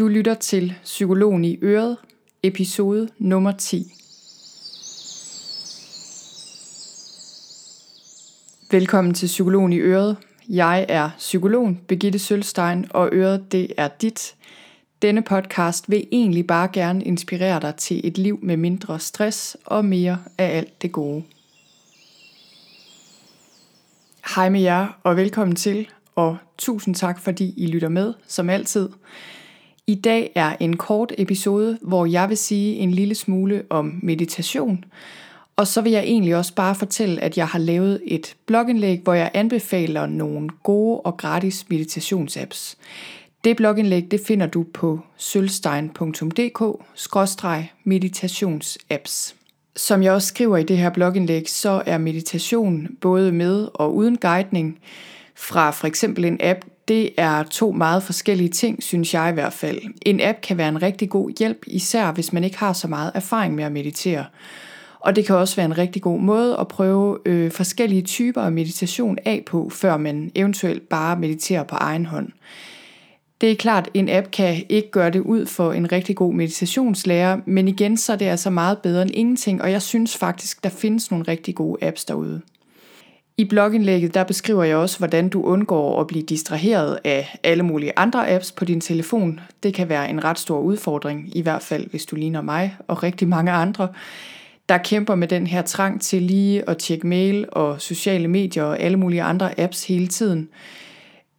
Du lytter til Psykologen i Øret, episode nummer 10. Velkommen til Psykologen i Øret. Jeg er psykologen Begitte Sølstein, og Øret det er dit. Denne podcast vil egentlig bare gerne inspirere dig til et liv med mindre stress og mere af alt det gode. Hej med jer, og velkommen til, og tusind tak fordi I lytter med, som altid. I dag er en kort episode, hvor jeg vil sige en lille smule om meditation. Og så vil jeg egentlig også bare fortælle, at jeg har lavet et blogindlæg, hvor jeg anbefaler nogle gode og gratis meditationsapps. Det blogindlæg det finder du på sølvstein.dk-meditationsapps. Som jeg også skriver i det her blogindlæg, så er meditation både med og uden guidning fra for eksempel en app, det er to meget forskellige ting, synes jeg i hvert fald. En app kan være en rigtig god hjælp, især hvis man ikke har så meget erfaring med at meditere. Og det kan også være en rigtig god måde at prøve øh, forskellige typer af meditation af på, før man eventuelt bare mediterer på egen hånd. Det er klart, at en app kan ikke gøre det ud for en rigtig god meditationslærer, men igen så er det altså meget bedre end ingenting, og jeg synes faktisk, der findes nogle rigtig gode apps derude. I blogindlægget der beskriver jeg også, hvordan du undgår at blive distraheret af alle mulige andre apps på din telefon. Det kan være en ret stor udfordring, i hvert fald hvis du ligner mig og rigtig mange andre, der kæmper med den her trang til lige at tjekke mail og sociale medier og alle mulige andre apps hele tiden.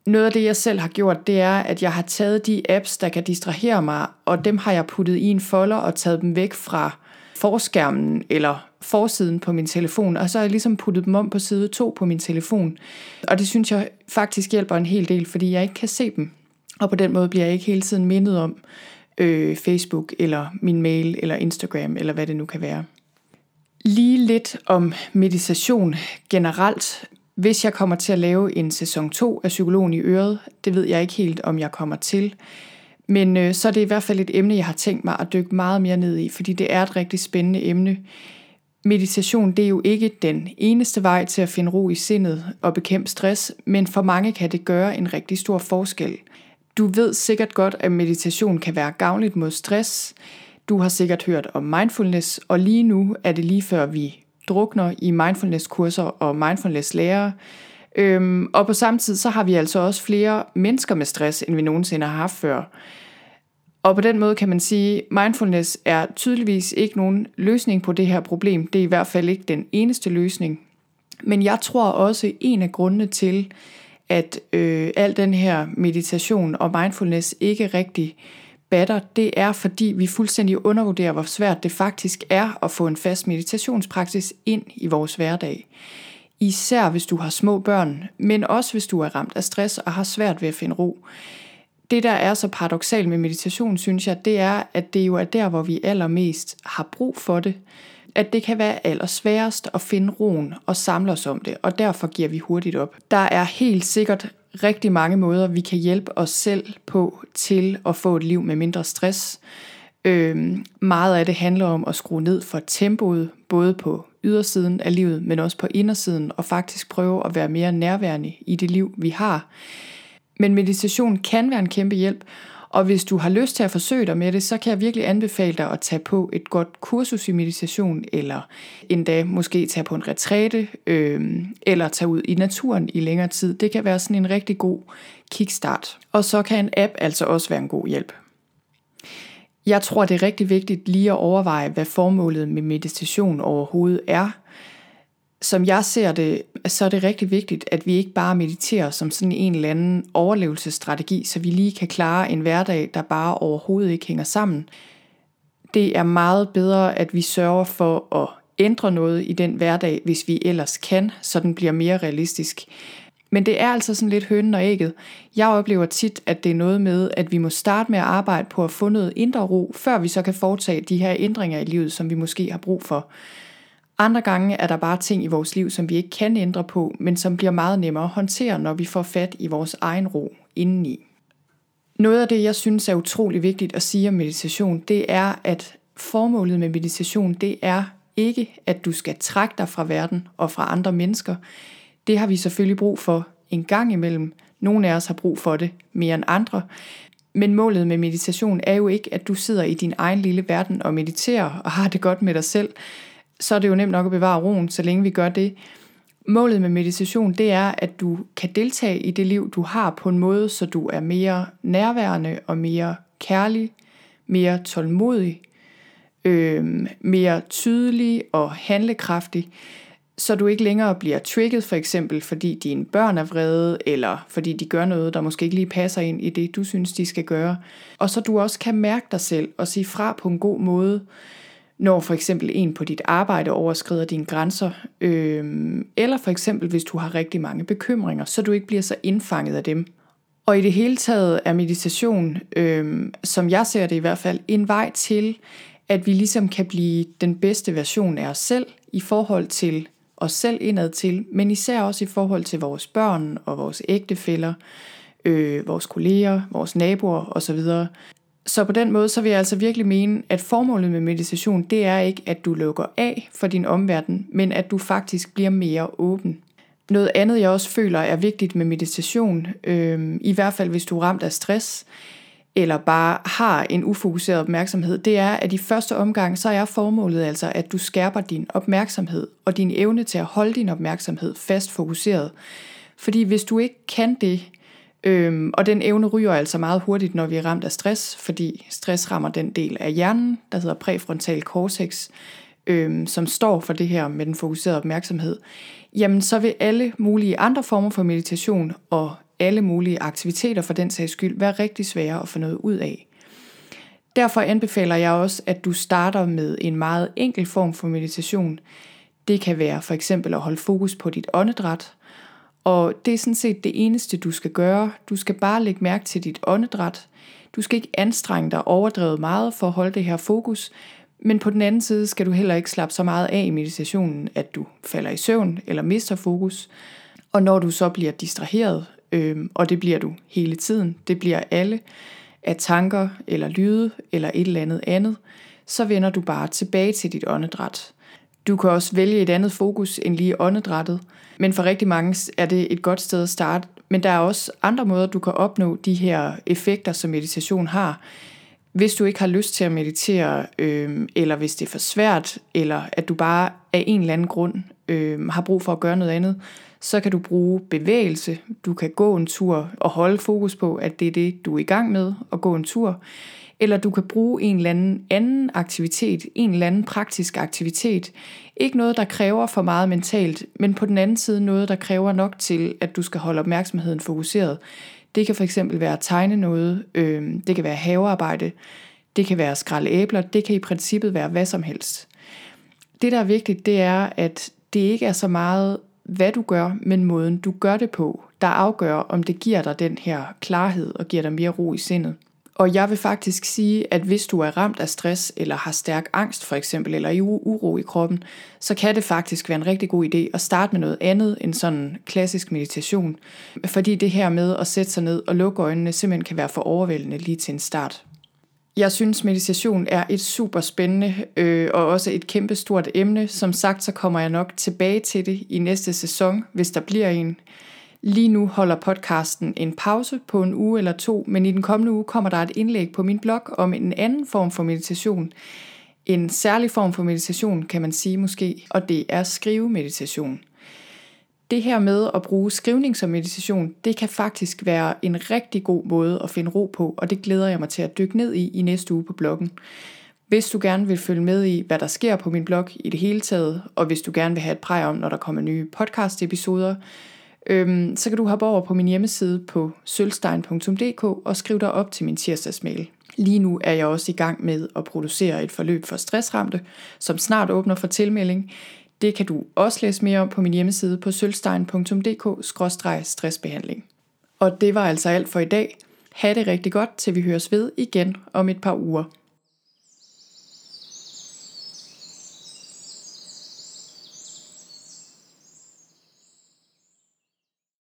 Noget af det, jeg selv har gjort, det er, at jeg har taget de apps, der kan distrahere mig, og dem har jeg puttet i en folder og taget dem væk fra forskærmen eller forsiden på min telefon, og så har jeg ligesom puttet dem om på side 2 på min telefon. Og det synes jeg faktisk hjælper en hel del, fordi jeg ikke kan se dem. Og på den måde bliver jeg ikke hele tiden mindet om øh, Facebook, eller min mail, eller Instagram, eller hvad det nu kan være. Lige lidt om meditation generelt. Hvis jeg kommer til at lave en sæson 2 af Psykologen i Øret, det ved jeg ikke helt, om jeg kommer til. Men øh, så er det i hvert fald et emne, jeg har tænkt mig at dykke meget mere ned i, fordi det er et rigtig spændende emne. Meditation det er jo ikke den eneste vej til at finde ro i sindet og bekæmpe stress, men for mange kan det gøre en rigtig stor forskel. Du ved sikkert godt, at meditation kan være gavnligt mod stress. Du har sikkert hørt om mindfulness, og lige nu er det lige før vi drukner i mindfulness-kurser og mindfulness-lærere. Øhm, og på samme tid, så har vi altså også flere mennesker med stress, end vi nogensinde har haft før. Og på den måde kan man sige, at mindfulness er tydeligvis ikke nogen løsning på det her problem. Det er i hvert fald ikke den eneste løsning. Men jeg tror også, at en af grundene til, at øh, al den her meditation og mindfulness ikke rigtig batter, det er fordi vi fuldstændig undervurderer, hvor svært det faktisk er at få en fast meditationspraksis ind i vores hverdag. Især hvis du har små børn, men også hvis du er ramt af stress og har svært ved at finde ro det, der er så paradoxalt med meditation, synes jeg, det er, at det jo er der, hvor vi allermest har brug for det. At det kan være allersværest at finde roen og samle os om det, og derfor giver vi hurtigt op. Der er helt sikkert rigtig mange måder, vi kan hjælpe os selv på til at få et liv med mindre stress. Øhm, meget af det handler om at skrue ned for tempoet, både på ydersiden af livet, men også på indersiden, og faktisk prøve at være mere nærværende i det liv, vi har. Men meditation kan være en kæmpe hjælp, og hvis du har lyst til at forsøge dig med det, så kan jeg virkelig anbefale dig at tage på et godt kursus i meditation, eller endda måske tage på en retræte, øh, eller tage ud i naturen i længere tid. Det kan være sådan en rigtig god kickstart. Og så kan en app altså også være en god hjælp. Jeg tror, det er rigtig vigtigt lige at overveje, hvad formålet med meditation overhovedet er som jeg ser det, så er det rigtig vigtigt, at vi ikke bare mediterer som sådan en eller anden overlevelsesstrategi, så vi lige kan klare en hverdag, der bare overhovedet ikke hænger sammen. Det er meget bedre, at vi sørger for at ændre noget i den hverdag, hvis vi ellers kan, så den bliver mere realistisk. Men det er altså sådan lidt hønen og ægget. Jeg oplever tit, at det er noget med, at vi må starte med at arbejde på at få noget indre ro, før vi så kan foretage de her ændringer i livet, som vi måske har brug for. Andre gange er der bare ting i vores liv, som vi ikke kan ændre på, men som bliver meget nemmere at håndtere, når vi får fat i vores egen ro indeni. Noget af det, jeg synes er utrolig vigtigt at sige om meditation, det er, at formålet med meditation, det er ikke, at du skal trække dig fra verden og fra andre mennesker. Det har vi selvfølgelig brug for en gang imellem. Nogle af os har brug for det mere end andre. Men målet med meditation er jo ikke, at du sidder i din egen lille verden og mediterer og har det godt med dig selv. Så er det jo nemt nok at bevare roen, så længe vi gør det. Målet med meditation, det er, at du kan deltage i det liv, du har på en måde, så du er mere nærværende og mere kærlig, mere tålmodig, øh, mere tydelig og handlekraftig, så du ikke længere bliver trigget for eksempel, fordi dine børn er vrede, eller fordi de gør noget, der måske ikke lige passer ind i det, du synes, de skal gøre. Og så du også kan mærke dig selv og sige fra på en god måde, når for eksempel en på dit arbejde overskrider dine grænser, øh, eller for eksempel hvis du har rigtig mange bekymringer, så du ikke bliver så indfanget af dem. Og i det hele taget er meditation, øh, som jeg ser det i hvert fald, en vej til, at vi ligesom kan blive den bedste version af os selv i forhold til os selv indad til, men især også i forhold til vores børn og vores ægtefæller, øh, vores kolleger, vores naboer osv. Så på den måde, så vil jeg altså virkelig mene, at formålet med meditation, det er ikke, at du lukker af for din omverden, men at du faktisk bliver mere åben. Noget andet, jeg også føler er vigtigt med meditation, øh, i hvert fald hvis du er ramt af stress, eller bare har en ufokuseret opmærksomhed, det er, at i første omgang, så er formålet altså, at du skærper din opmærksomhed og din evne til at holde din opmærksomhed fast fokuseret. Fordi hvis du ikke kan det, øhm, og den evne ryger altså meget hurtigt, når vi er ramt af stress, fordi stress rammer den del af hjernen, der hedder præfrontal cortex, øhm, som står for det her med den fokuserede opmærksomhed, jamen så vil alle mulige andre former for meditation og alle mulige aktiviteter for den sags skyld være rigtig svære at få noget ud af. Derfor anbefaler jeg også, at du starter med en meget enkel form for meditation. Det kan være for eksempel at holde fokus på dit åndedræt, og det er sådan set det eneste, du skal gøre. Du skal bare lægge mærke til dit åndedræt. Du skal ikke anstrenge dig overdrevet meget for at holde det her fokus, men på den anden side skal du heller ikke slappe så meget af i meditationen, at du falder i søvn eller mister fokus. Og når du så bliver distraheret øh, og det bliver du hele tiden, det bliver alle af tanker eller lyde eller et eller andet andet, så vender du bare tilbage til dit åndedræt. Du kan også vælge et andet fokus end lige åndedrættet, men for rigtig mange er det et godt sted at starte. Men der er også andre måder, du kan opnå de her effekter, som meditation har. Hvis du ikke har lyst til at meditere, øh, eller hvis det er for svært, eller at du bare af en eller anden grund øh, har brug for at gøre noget andet, så kan du bruge bevægelse. Du kan gå en tur og holde fokus på, at det er det, du er i gang med, at gå en tur. Eller du kan bruge en eller anden anden aktivitet, en eller anden praktisk aktivitet. Ikke noget, der kræver for meget mentalt, men på den anden side noget, der kræver nok til, at du skal holde opmærksomheden fokuseret. Det kan for eksempel være at tegne noget, øh, det kan være havearbejde, det kan være at skralde æbler, det kan i princippet være hvad som helst. Det, der er vigtigt, det er, at det ikke er så meget hvad du gør, men måden du gør det på, der afgør, om det giver dig den her klarhed og giver dig mere ro i sindet. Og jeg vil faktisk sige, at hvis du er ramt af stress, eller har stærk angst for eksempel, eller uro i kroppen, så kan det faktisk være en rigtig god idé at starte med noget andet end sådan klassisk meditation. Fordi det her med at sætte sig ned og lukke øjnene simpelthen kan være for overvældende lige til en start. Jeg synes, meditation er et super spændende øh, og også et kæmpe stort emne. Som sagt, så kommer jeg nok tilbage til det i næste sæson, hvis der bliver en. Lige nu holder podcasten en pause på en uge eller to, men i den kommende uge kommer der et indlæg på min blog om en anden form for meditation. En særlig form for meditation, kan man sige måske, og det er skrivemeditation det her med at bruge skrivning som meditation, det kan faktisk være en rigtig god måde at finde ro på, og det glæder jeg mig til at dykke ned i i næste uge på bloggen. Hvis du gerne vil følge med i, hvad der sker på min blog i det hele taget, og hvis du gerne vil have et præg om, når der kommer nye podcast-episoder, øhm, så kan du hoppe over på min hjemmeside på sølvstein.dk og skrive dig op til min tirsdagsmail. Lige nu er jeg også i gang med at producere et forløb for stressramte, som snart åbner for tilmelding. Det kan du også læse mere om på min hjemmeside på sølvstein.dk-stressbehandling. Og det var altså alt for i dag. Ha' det rigtig godt, til vi høres ved igen om et par uger.